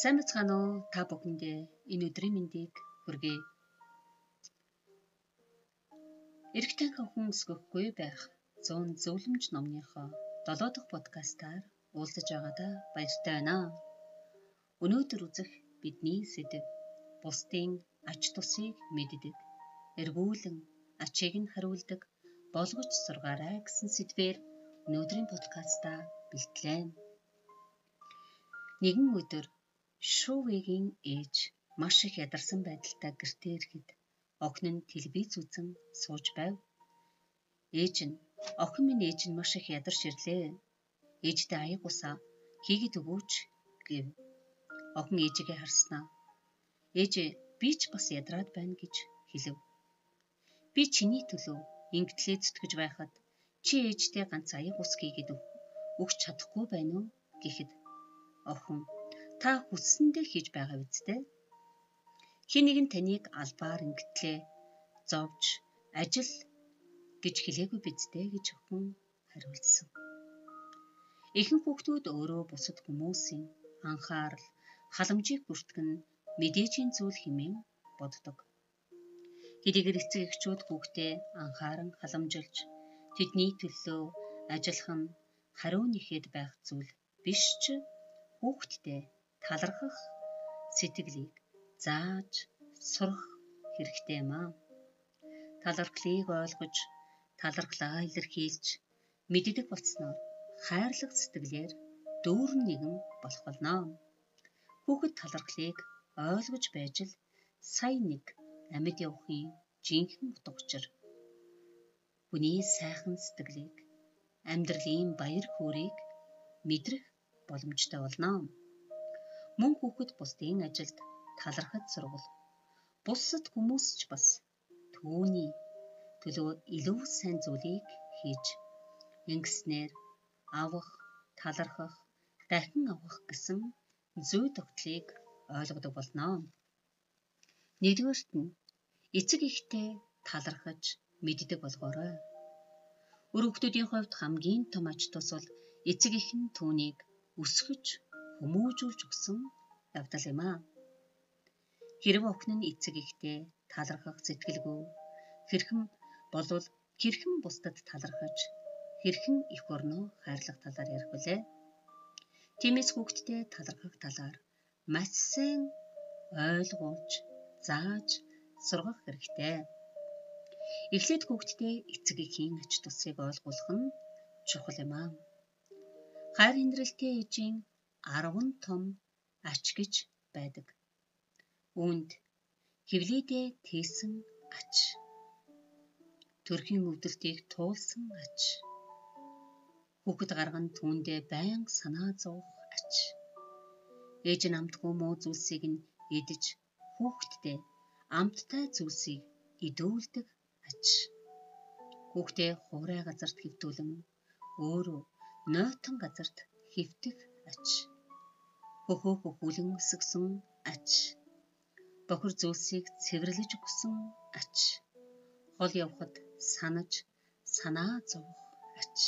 Сайн бацгаана уу? Та бүхэндээ энэ өдрийн мэндийг хүргэе. Эрэгтэй хүн өсгөхгүй байх 100 зөвлөмж номныхоо 7 дахь подкастаар уулзаж байгаадаа баяртай байна. Өнөөдөр үзэх бидний сэдэв бусдын ач тусыг мэддэг, эргүүлэн ачийг нь хариулдаг болгож сургаарай гэсэн сэдвээр өнөөдрийн подкастаа бэлтлээ. Нэгэн өдөр Шувигийн ээж маш их ядарсан байдалтай гэртээ ирэхэд охин нь телевиз үзэн сууж байв. Ээж нь охин минь ээж нь маш их ядарч ирлээ. Ээжтэй аяг усаа хийгээд өгөөч гэв. Охин ээжигээ харснаа. Ээжээ би ч бас ядраад байна гэж хэлв. Би чиний төлөө ингэтлээ зүтгэж байхад чи ээжтэй ганц аяг ус хийгээд өгч чадахгүй байна уу гэхэд охин та хүссэндээ хийж байгаа үсттэй. Хин нэг нь таныг албаар ингэтлээ зовж ажил гэж хэлээгүй бидтэй гэж охин хариулсан. Ихэнх хүүхдүүд өөрөө бусад хүмүүсийн анхаарал, халамжийг бүртгэн мэдээжийн зүйл хэмээн боддог. Хэдийгээр эцэг эхчүүд хүүхдээ анхааран халамжилж тэдний төлөө ажиллах нь хариу нэхэд байх зүйл биш ч хүүхдтэй талархах сэтгэлийг зааж сурах хэрэгтэй юм аа. Талархлыг ойлгож, талархлаа илэрхийлж мэддэг болсноор хайрлах сэтгэлээр дүүрэн нэгэн болох болно. Хүүхэд талархлыг ойлгож байж л сая нэг амьд явахын жинхэнэ утга учир. Хүний сайхан сэтгэлийг амьдралын баяр хөөргийг мэдрэх боломжтой болно мөн хүүхэд бусдын ажилд талархаж сургал бусад хүмүүс ч бас түүний төлөө илүү сайн зүйлийг хийж ингэснээр авах талархах дахин авах гэсэн зүй тогтлыг ойлгодог болно. Нэгдүгээрт нь эцэг ихтэй талархаж мэддэг болгоорой. Өрөвгтүүдийн хувьд хамгийн том ач тус бол эцэг их нь түүнийг өсгөж хүмүүжүүлж өгсөн явдал юм аа. Хэрв охин нь эцэг ихтэй талархах сэтгэлгүй хэрхэн болвол хэрхэн бусдад талархаж хэрхэн их орноо хайрлах талаар ярих вүлээ. Тиймээс хүүхдтэй талархах талаар маш сайн ойлгуулж, зааж сургах хэрэгтэй. Эхлээд хүүхдтэй эцэг эхийн ач тусыг ойлгуулах нь чухал юм аа. Хайр инрэлтэй ээжийн 10 том ач гэж байдаг. Үүнд хевлийдээ тээсэн ач. Төрхийн өвдөлтийг туулсан ач. Хүүхэд гарган түүндээ байн санаа зовх ач. Ээж нь амтгүй муу зүйлсийг нь идэж хүүхэдтэй амттай зүйлсийг идүүлдэг ач. Хүүхдээ хуурай газарт хэвтүүлэн өөрөө нойтон газарт хэвтэх ач. Хөхөө хөхүүлэн өсгсөн ач. Бохир зүйлсийг цэвэрлэж өгсөн ач. Хол явхад санаж санаа зовох ач.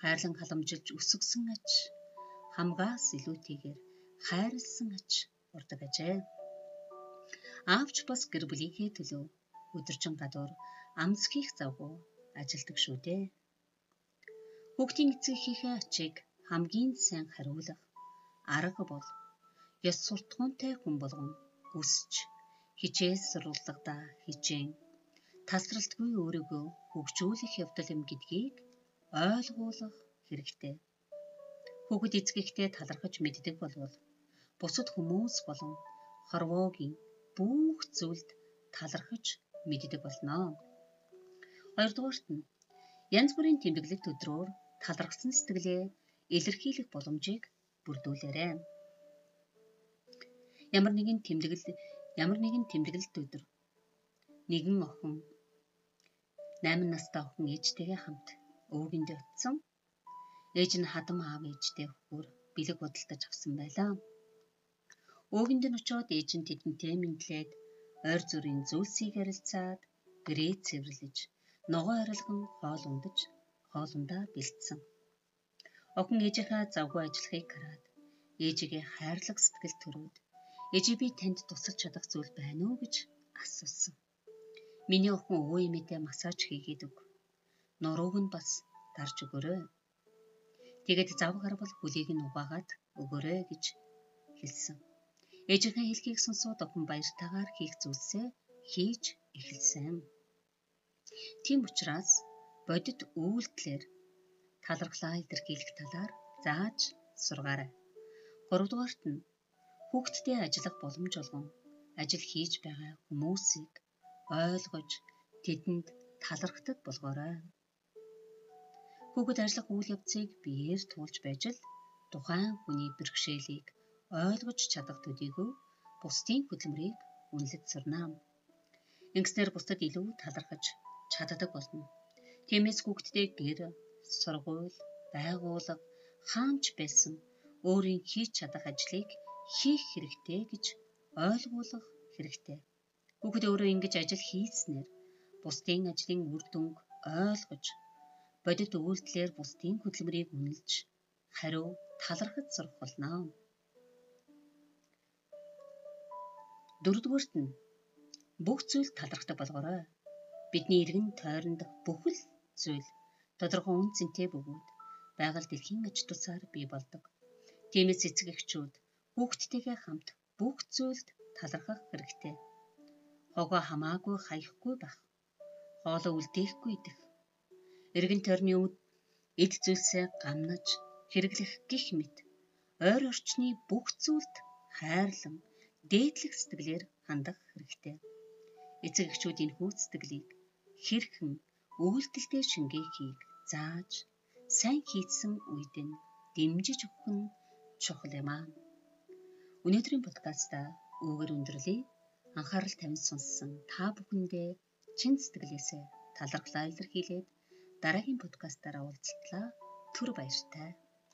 Хайрлан халамжилж өсгсөн ач. Хамгаас илүүтэйгээр хайрлсан ач урдаг ажээ. Аавч бас гэр бүлийнхээ төлөө өдөржин гадуур амсхийх завгүй ажилдаг шүү дээ. Хүүхдийн эцэг эхийнхээ ачийг хамгийн сайн хариулах арга бол ёс суртахуунтай хүн болгон өсч хичээл сурвалжлагада хичээн тасралтгүй өөрийгөө хөгжүүлэх явдал юм гэдгийг ойлгуулах хэрэгтэй. Хүүхэд эцгийгтэй талархаж мэддэг болвол бусад хүмүүс болон хорвоогийн бүх зүйлд талархаж мэддэг болно. Хоёрдугаарт нь янз бүрийн тэмдэглэлт өдрөөр талархсан сэтгэлээ илэрхийлэх боломжийг бүрдүүлээрэй. Ямар нэгэн тэмдэглэл ямар нэгэн тэмдэглэлт өдөр нэгэн охин 8 настай охин ээжтэйгээ хамт өвгөндөө утсан. Ээж нь хадам аав ээжтэй өгөхөөр бэлэг бодолтож авсан байлаа. Өвгөнд нь очиод ээж нь тэдэнтэй мэдлээд ойр зүрийн зүйлсийг харилцаад гэрээ цэвэрлэж ногоо арилган хоол ундаж хоолундаа бэлдсэн. Охин ээжийнхээ завгүй ажиллахыг хараад ээжигээ хайрлах сэтгэл төрөөд ээжи би танд тусалж чадах зүйл байна уу гэж асуусан. Миний охин өвөө эмээтэй массаж хийгээд өг. Нурууг нь бас дарж өгөөрэй. Тэгээд зав гарбал хөлийг нь угаагаад өгөөрэй гэж хэлсэн. Ээжийнхээ хэлхийг сонсоод охин баяртайгаар хийх зүйлсээ хийж эхэлсэн. Тийм учраас бодит үйлдэлээр талархлаа илэрхийлэх талаар зааж сургаарай. Гуравдугаарт нь хүүхдтэй ажиллах боломж олгон ажил хийж байгаа хүмүүсийг ойлгож тэдэнд талархдаг болгоорой. Хүүхэд ажиллах үйл явцыг биеэр туулж байж л тухайн хүний бэрхшээлийг ойлгож чадах төдийгүй бусдын хөдөлмөрийг үнэлж сурнаа. Ингэснээр бусдад илүү талархаж чаддаг болно. Тиймээс хүүхдтэй гэр, сургууль, байгууллага хаанч байсан өөрийн хийж чадах ажлыг хийх хэрэгтэй гэж ойлгуулах хэрэгтэй. Хүүхэд өөрөө ингэж ажил хийснээр бусдын ажлын үр дүнг ойлгож бодит үйлдэлээр бусдын хөдөлмөрийг үнэлж хариу талархаж сурах болно. Дөрөвдүгüүрт нь бүх зүйл талархдаг болгоорой. Бидний иргэн тойронд бүхэл зүйл тодорхой үн цэнтэй бөгөөд байгаль дэлхийн аж тусаар бий болдог. Тиймээс эцэг эхчүүд хүүхдтэйгээ хамт бүх зүйлд талархах хэрэгтэй. Хогоо хамаагүй хаяхгүй байх. Хоолоо үлдээхгүй идэх. Иргэн тойрны эд зүйлсээ гамнаж хэрэглэх гих мэт ойр орчны бүх зүйлд хайрлан дээдлэх сэтгэлээр хандах хэрэгтэй. Эцэг эхчүүдийн хүүцэтгэлийг хэрхэн өвөлтөлтэй шингээхийг зааж сайн хийсэн үед нь дэмжиж өгөх нь чухал юм аа. Өнөөдрийн подкаста өвөр өндөрлөе. Анхаарал тавин сонссон та бүхэндээ чин сэтгэлээсээ талархлаа илэрхийлээд дараагийн подкастаараа уулзтлаа. Түр баяртай.